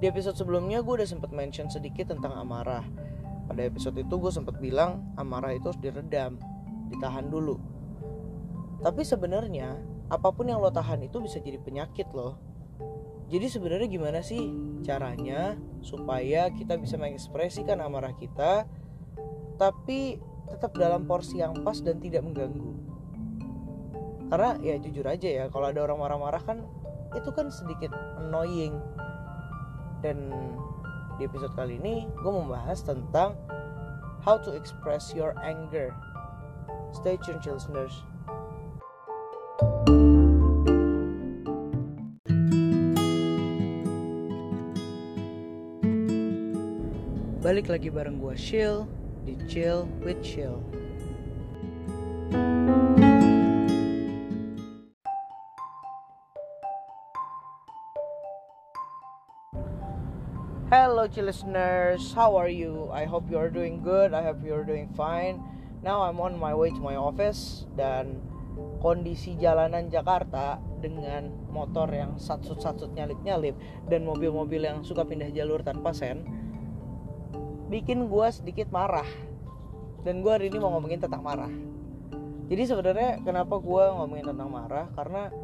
di episode sebelumnya gue udah sempat mention sedikit tentang amarah pada episode itu gue sempat bilang amarah itu harus diredam ditahan dulu tapi sebenarnya apa pun yang lo tahan itu bisa jadi penyakit loh jadi sebenarnya gimana sih caranya supaya kita bisa mengekspresikan amarah kita tapi tetap dalam porsi yang pas dan tidak mengganggu. Karena ya jujur aja ya kalau ada orang marah-marah kan itu kan sedikit annoying. Dan di episode kali ini gue membahas tentang how to express your anger. Stay tuned listeners. Balik lagi bareng gue Chill di Chill with Chill. Chill listeners, how are you? I hope you are doing good. I hope you are doing fine. Now I'm on my way to my office dan kondisi jalanan Jakarta dengan motor yang satsut-satsut nyalip-nyalip dan mobil-mobil yang suka pindah jalur tanpa sen bikin gue sedikit marah dan gue hari ini mau ngomongin tentang marah jadi sebenarnya kenapa gue ngomongin tentang marah karena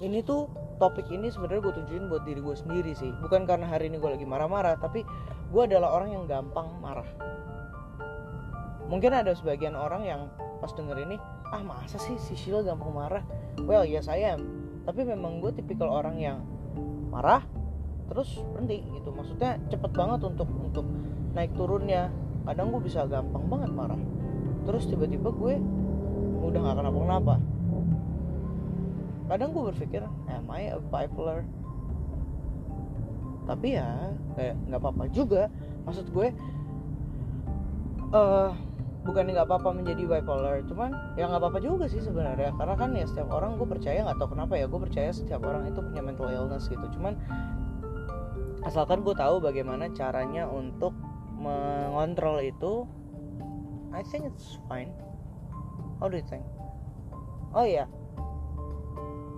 ini tuh topik ini sebenarnya gue tujuin buat diri gue sendiri sih. Bukan karena hari ini gue lagi marah-marah tapi gue adalah orang yang gampang marah. Mungkin ada sebagian orang yang pas denger ini ah masa sih si Sheila gampang marah? Well yes I am. Tapi memang gue tipikal orang yang marah terus berhenti gitu. Maksudnya cepet banget untuk untuk naik turunnya. Kadang gue bisa gampang banget marah. Terus tiba-tiba gue udah gak kenapa-kenapa kadang gue berpikir am I a bipolar? Tapi ya kayak nggak apa-apa juga. Maksud gue uh, bukan nggak apa-apa menjadi bipolar cuman ya nggak apa-apa juga sih sebenarnya. Karena kan ya setiap orang gue percaya nggak tahu kenapa ya gue percaya setiap orang itu punya mental illness gitu. Cuman asalkan gue tahu bagaimana caranya untuk mengontrol itu I think it's fine. How do you think? Oh iya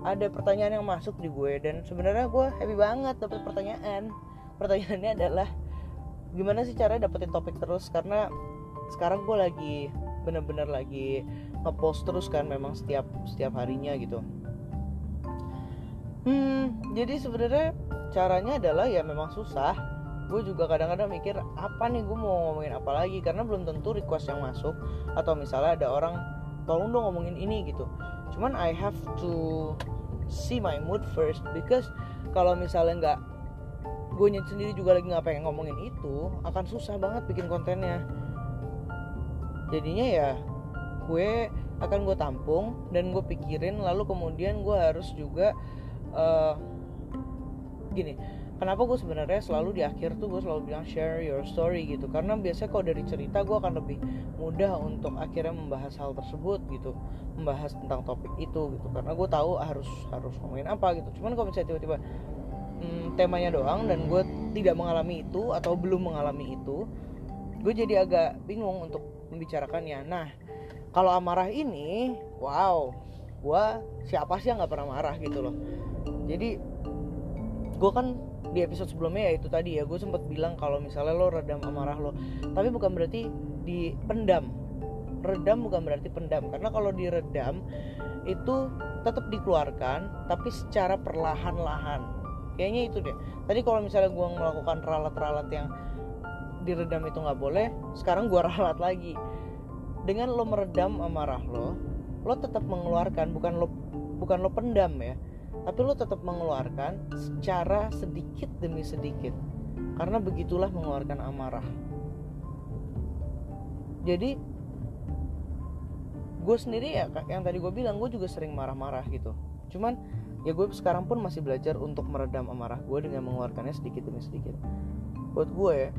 ada pertanyaan yang masuk di gue dan sebenarnya gue happy banget dapat pertanyaan. Pertanyaannya adalah gimana sih caranya dapetin topik terus? Karena sekarang gue lagi bener-bener lagi ngepost terus kan memang setiap setiap harinya gitu. Hmm jadi sebenarnya caranya adalah ya memang susah. Gue juga kadang-kadang mikir apa nih gue mau ngomongin apa lagi? Karena belum tentu request yang masuk atau misalnya ada orang tolong dong ngomongin ini gitu. Cuman I have to see my mood first. Because kalau misalnya nggak gue sendiri juga lagi nggak pengen ngomongin itu akan susah banget bikin kontennya. Jadinya ya gue akan gue tampung dan gue pikirin lalu kemudian gue harus juga uh, gini kenapa gue sebenarnya selalu di akhir tuh gue selalu bilang share your story gitu. Karena biasanya kalau dari cerita gue akan lebih mudah untuk akhirnya membahas hal tersebut gitu. Membahas tentang topik itu gitu. Karena gue tahu harus harus ngomongin apa gitu. Cuman kalau misalnya tiba-tiba hmm, temanya doang dan gue tidak mengalami itu atau belum mengalami itu gue jadi agak bingung untuk membicarakannya. Nah kalau amarah ini wow gue siapa sih yang nggak pernah marah gitu loh. Jadi gue kan di episode sebelumnya ya itu tadi ya. Gue sempat bilang kalau misalnya lo redam amarah lo. Tapi bukan berarti dipendam. Redam bukan berarti pendam. Karena kalau diredam itu tetap dikeluarkan tapi secara perlahan-lahan. Kayaknya itu deh. Tadi kalau misalnya gue melakukan ralat-ralat yang diredam itu nggak boleh sekarang gue ralat lagi. Dengan lo meredam amarah lo lo tetap mengeluarkan bukan lo bukan lo pendam ya tapi lo tetap mengeluarkan secara sedikit demi sedikit. Karena begitulah mengeluarkan amarah. Jadi gue sendiri ya yang tadi gue bilang gue juga sering marah-marah gitu. Cuman ya gue sekarang pun masih belajar untuk meredam amarah gue dengan mengeluarkannya sedikit demi sedikit. Buat gue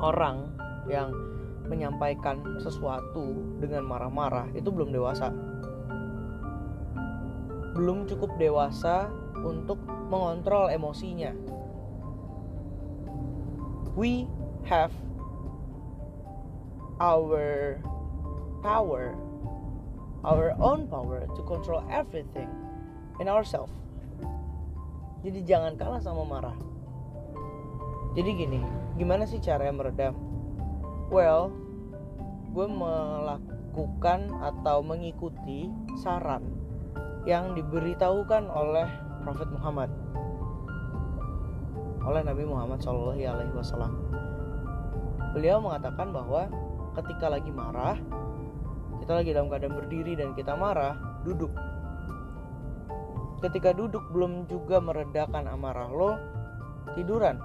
orang yang menyampaikan sesuatu dengan marah-marah itu belum dewasa belum cukup dewasa untuk mengontrol emosinya. We have our power, our own power to control everything in ourselves. Jadi jangan kalah sama marah. jadi gini gimana sih cara meredam well gue melakukan atau mengikuti saran yang diberitahukan oleh Prophet Muhammad oleh Nabi Muhammad Shallallahu Alaihi Wasallam. Beliau mengatakan bahwa ketika lagi marah, kita lagi dalam keadaan berdiri dan kita marah, duduk. Ketika duduk belum juga meredakan amarah lo, tiduran,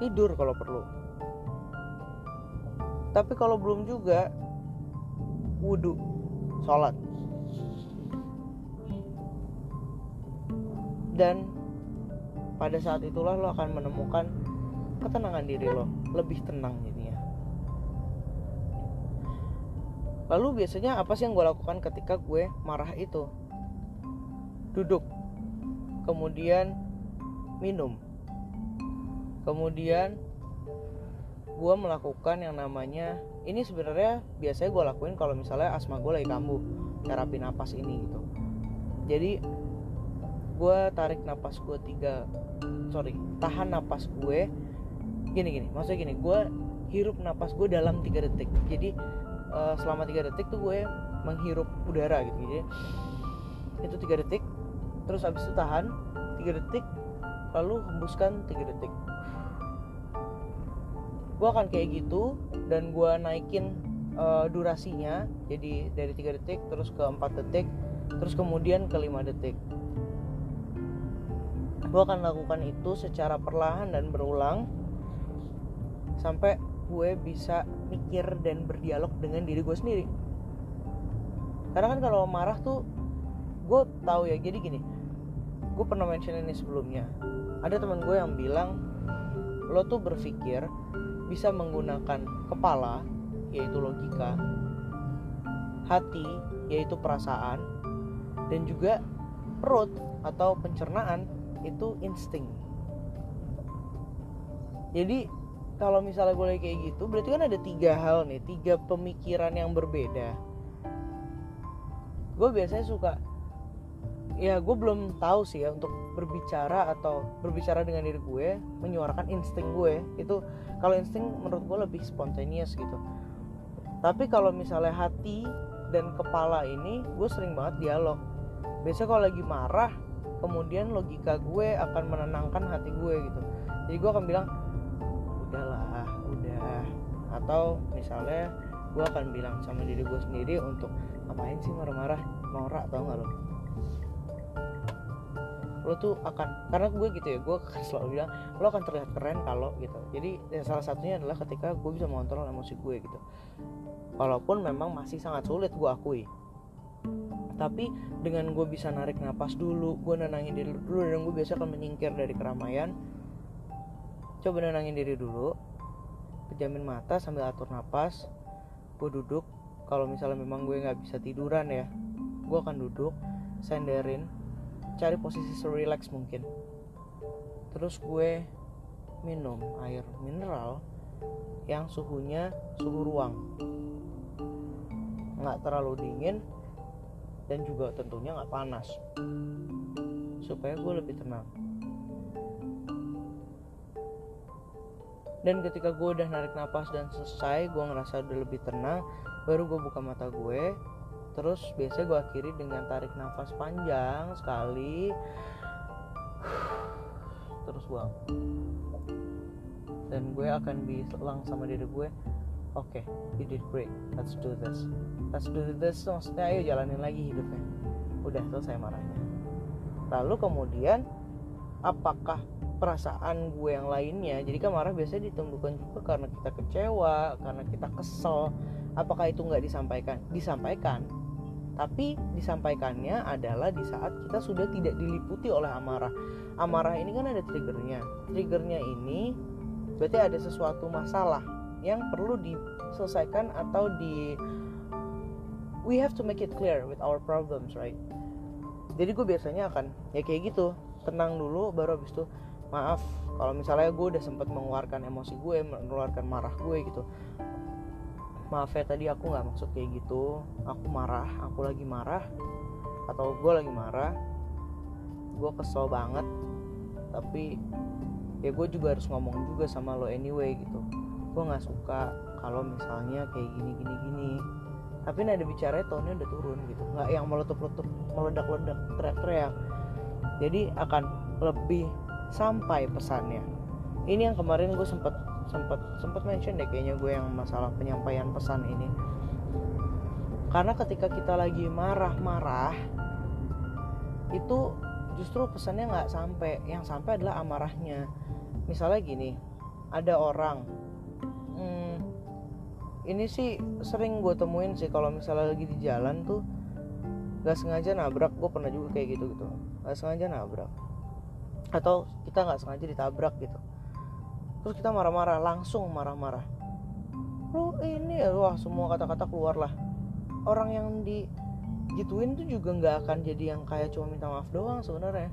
tidur kalau perlu. Tapi kalau belum juga, wudhu, sholat. Dan pada saat itulah lo akan menemukan ketenangan diri lo. Lebih tenang jadinya. Lalu biasanya apa sih yang gue lakukan ketika gue marah itu? Duduk. Kemudian minum. Kemudian gue melakukan yang namanya ini sebenarnya biasanya gue lakuin kalau misalnya asma gue lagi kambuh terapi napas ini gitu. Jadi gue tarik napas gue tiga sorry tahan napas gue gini gini maksudnya gini gue hirup napas gue dalam tiga detik. Jadi uh, selama tiga detik tuh gue menghirup udara gitu jadi itu tiga detik terus habis itu tahan tiga detik lalu hembuskan tiga detik. Gue akan kayak gitu dan gue naikin uh, durasinya jadi dari tiga detik terus ke empat detik terus kemudian ke lima detik gue akan lakukan itu secara perlahan dan berulang sampai gue bisa mikir dan berdialog dengan diri gue sendiri. Karena kan kalau marah tuh gue tahu ya jadi gini gue pernah mention ini sebelumnya. Ada teman gue yang bilang lo tuh berpikir bisa menggunakan kepala yaitu logika hati yaitu perasaan dan juga perut atau pencernaan itu insting. Jadi kalau misalnya boleh kayak gitu berarti kan ada tiga hal nih tiga pemikiran yang berbeda. Gue biasanya suka ya gue belum tahu sih ya untuk berbicara atau berbicara dengan diri gue menyuarakan insting gue. Itu kalau insting menurut gue lebih spontaneous gitu. Tapi kalau misalnya hati dan kepala ini gue sering banget dialog. Biasanya kalau lagi marah kemudian logika gue akan menenangkan hati gue gitu. Jadi gue akan bilang udahlah udah. Atau misalnya gue akan bilang sama diri gue sendiri untuk ngapain sih marah-marah? Norak tau gak lo? Lo tuh akan karena gue gitu ya gue selalu bilang lo akan terlihat keren kalau gitu. Jadi ya salah satunya adalah ketika gue bisa mengontrol emosi gue gitu. Walaupun memang masih sangat sulit gue akui tapi dengan gue bisa narik nafas dulu gue nenangin diri dulu dan gue biasa akan menyingkir dari keramaian. Coba nenangin diri dulu pejamin mata sambil atur nafas gue duduk. Kalau misalnya memang gue nggak bisa tiduran ya gue akan duduk senderin cari posisi serelax mungkin. Terus gue minum air mineral yang suhunya suhu ruang. Nggak terlalu dingin dan juga tentunya nggak panas. Supaya gue lebih tenang. Dan ketika gue udah narik nafas dan selesai gue ngerasa udah lebih tenang baru gue buka mata gue terus biasanya gue akhiri dengan tarik nafas panjang sekali. Terus buang dan gue akan bilang sama diri gue oke okay, you did great. Let's do this. Let's do this. Maksudnya ayo jalanin lagi hidupnya. Udah selesai marahnya. Lalu kemudian apakah perasaan gue yang lainnya? Jadi kan marah biasanya ditentukan juga karena kita kecewa karena kita kesel. Apakah itu nggak disampaikan? Disampaikan. Tapi disampaikannya adalah di saat kita sudah tidak diliputi oleh amarah. Amarah ini kan ada triggernya. Triggernya ini berarti ada sesuatu masalah yang perlu diselesaikan atau di we have to make it clear with our problems right? Jadi gue biasanya akan ya kayak gitu tenang dulu baru habis itu maaf kalau misalnya gue udah sempat mengeluarkan emosi gue mengeluarkan marah gue gitu. Maaf ya tadi aku nggak maksud kayak gitu aku marah aku lagi marah atau gue lagi marah gue kesel banget tapi ya gue juga harus ngomong juga sama lo anyway gitu gue nggak suka kalau misalnya kayak gini gini gini. Tapi nada bicaranya tone udah turun gitu. Nggak yang meletup-letup meledak-ledak teriak-teriak. Jadi akan lebih sampai pesannya. Ini yang kemarin gue sempet sempet sempet mention deh kayaknya gue yang masalah penyampaian pesan ini. Karena ketika kita lagi marah-marah itu justru pesannya nggak sampai. Yang sampai adalah amarahnya. Misalnya gini ada orang ini sih sering gue temuin sih kalau misalnya lagi di jalan tuh gak sengaja nabrak. Gue pernah juga kayak gitu gitu. Gak sengaja nabrak. Atau kita nggak sengaja ditabrak gitu. Terus kita marah-marah langsung marah-marah. Lu ini ya wah semua kata-kata keluar lah. Orang yang di gituin tuh juga nggak akan jadi yang kayak cuma minta maaf doang sebenarnya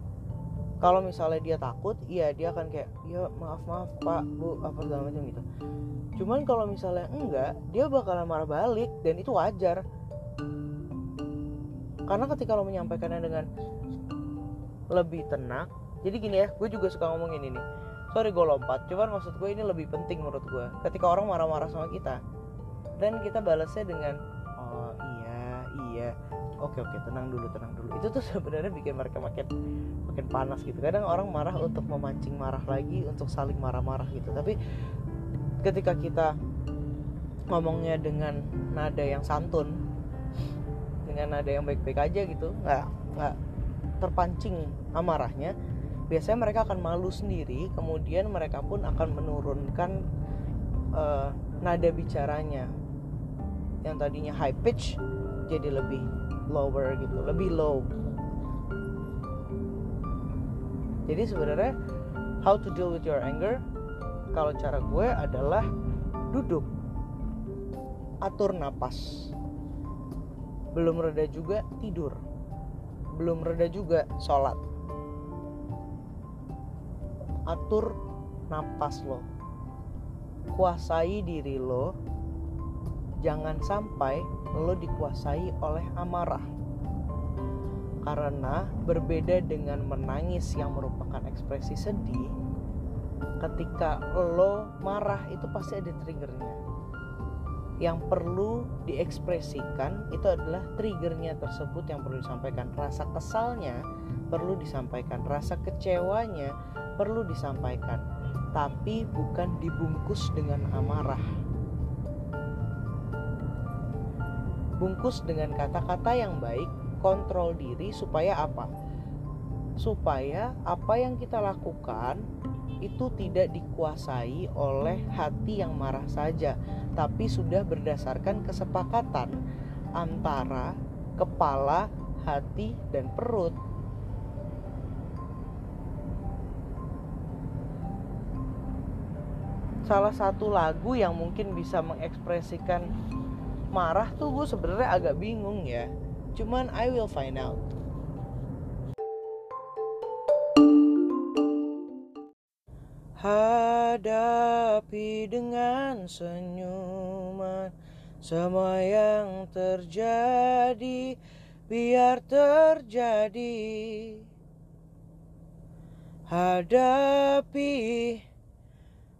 kalau misalnya dia takut iya dia akan kayak ya maaf maaf pak bu apa segala macam gitu. Cuman kalau misalnya enggak dia bakalan marah balik dan itu wajar. Karena ketika lo menyampaikannya dengan lebih tenang jadi gini ya gue juga suka ngomongin ini sorry gue lompat cuman maksud gue ini lebih penting menurut gue. Ketika orang marah-marah sama kita dan kita balasnya dengan oh iya iya oke oke tenang dulu tenang dulu. Itu tuh sebenarnya bikin mereka makin makin panas gitu. Kadang orang marah untuk memancing marah lagi untuk saling marah-marah gitu. Tapi ketika kita ngomongnya dengan nada yang santun dengan nada yang baik-baik aja gitu nggak nggak terpancing amarahnya biasanya mereka akan malu sendiri. Kemudian mereka pun akan menurunkan uh, nada bicaranya. Yang tadinya high pitch jadi lebih lower gitu lebih low. Jadi sebenarnya how to deal with your anger kalau cara gue adalah duduk atur napas. Belum reda juga tidur belum reda juga sholat. Atur napas lo kuasai diri lo jangan sampai lo dikuasai oleh amarah. Karena berbeda dengan menangis yang merupakan ekspresi sedih ketika lo marah itu pasti ada triggernya. Yang perlu diekspresikan itu adalah triggernya tersebut yang perlu disampaikan. Rasa kesalnya perlu disampaikan. Rasa kecewanya perlu disampaikan, tapi bukan dibungkus dengan amarah. Bungkus dengan kata-kata yang baik, kontrol diri supaya apa? Supaya apa yang kita lakukan itu tidak dikuasai oleh hati yang marah saja, tapi sudah berdasarkan kesepakatan antara kepala, hati, dan perut. salah satu lagu yang mungkin bisa mengekspresikan marah tuh gue sebenarnya agak bingung ya. Cuman I will find out. Hadapi dengan senyuman Semua yang terjadi Biar terjadi. Hadapi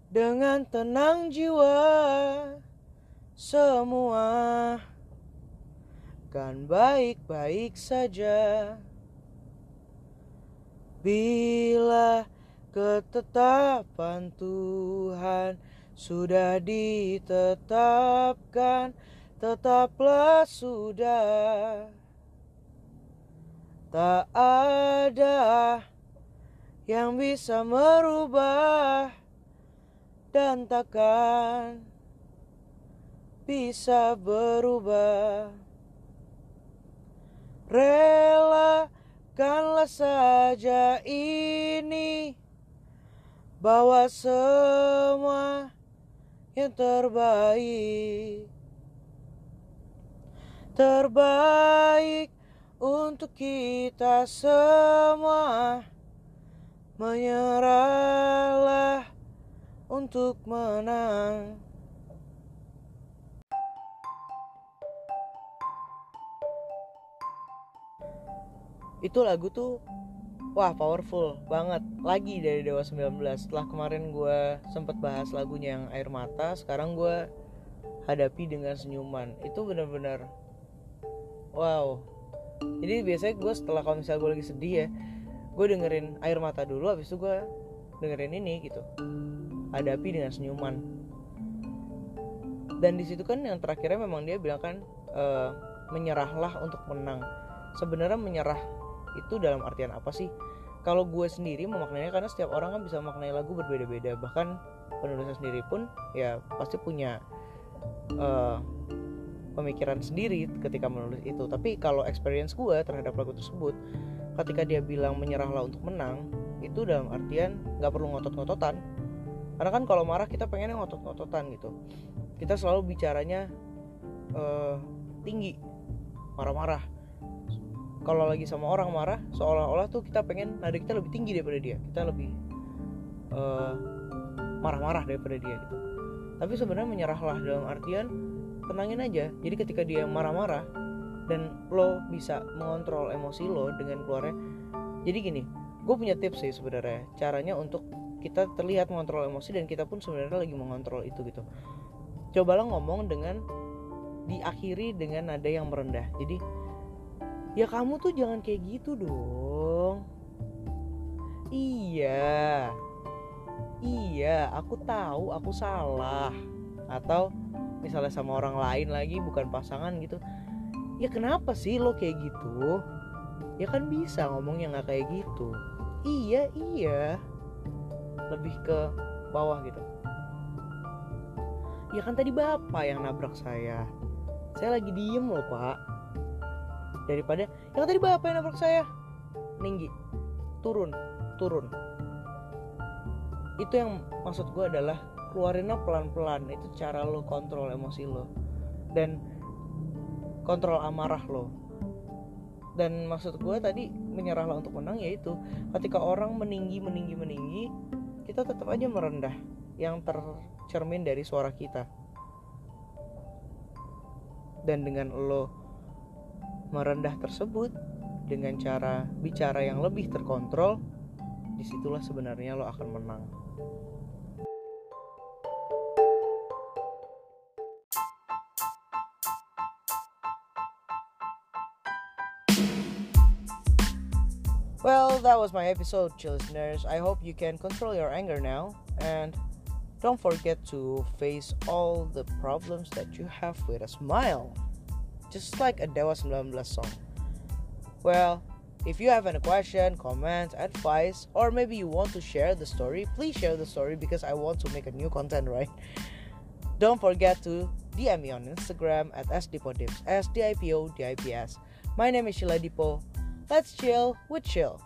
dengan tenang jiwa semua. Kan baik-baik saja. Bila ketetapan Tuhan sudah ditetapkan tetaplah sudah. Tak ada yang bisa merubah dan takkan bisa berubah. Relakanlah saja ini bawa semua yang terbaik. Terbaik untuk kita semua. Menyerahlah untuk menang. Itu lagu tuh wah powerful banget. Lagi dari Dewa 19 setelah kemarin gue sempet bahas lagunya yang air mata sekarang gue hadapi dengan senyuman. Itu benar-benar wow. Jadi biasanya gue setelah kalau misalnya gue lagi sedih ya gue dengerin air mata dulu habis itu gue dengerin ini gitu. Hadapi dengan senyuman. Dan di situ kan yang terakhirnya memang dia bilang kan uh, menyerahlah untuk menang. Sebenarnya menyerah itu dalam artian apa sih? Kalau gue sendiri memaknainya karena setiap orang kan bisa memaknai lagu berbeda-beda. Bahkan penulisnya sendiri pun ya pasti punya uh, pemikiran sendiri ketika menulis itu. Tapi kalau experience gue terhadap lagu tersebut ketika dia bilang menyerahlah untuk menang itu dalam artian nggak perlu ngotot-ngototan. Karena kan kalau marah kita pengennya ngotot-ngototan gitu. Kita selalu bicaranya uh, tinggi marah-marah kalau lagi sama orang marah seolah-olah tuh kita pengen nada kita lebih tinggi daripada dia. Kita lebih uh, marah-marah daripada dia gitu. Tapi sebenarnya menyerahlah dalam artian tenangin aja. Jadi ketika dia marah-marah dan lo bisa mengontrol emosi lo dengan keluarnya jadi gini gue punya tips sih sebenarnya. Caranya untuk kita terlihat mengontrol emosi dan kita pun sebenarnya lagi mengontrol itu gitu. Cobalah ngomong dengan diakhiri dengan nada yang merendah. Jadi ya kamu tuh jangan kayak gitu dong. Iya. Iya aku tahu aku salah. Atau misalnya sama orang lain lagi bukan pasangan gitu. Ya kenapa sih lo kayak gitu? Ya kan bisa ngomong yang nggak kayak gitu. Iya iya. Lebih ke bawah gitu. Ya kan tadi bapak yang nabrak saya. Saya lagi diem loh pak daripada yang tadi bapak yang nabrak saya. Tinggi turun. Turun. Itu yang maksud gue adalah keluarinnya pelan-pelan. Itu cara lo kontrol emosi lo. Dan kontrol amarah lo. Dan maksud gue tadi menyerahlah untuk menang yaitu ketika orang meninggi meninggi meninggi kita tetap aja merendah yang tercermin dari suara kita. Dan dengan lo merendah tersebut dengan cara bicara yang lebih terkontrol di situlah sebenarnya lo akan menang Well, that was my episode, listeners. I hope you can control your anger now and don't forget to face all the problems that you have with a smile. Just like a Dewa 19 song. Well, if you have any question, comment, advice, or maybe you want to share the story, please share the story because I want to make a new content, right? Don't forget to DM me on Instagram at sdipodips, S-D-I-P-O-D-I-P-S. My name is Sheila Dipo. Let's chill with chill.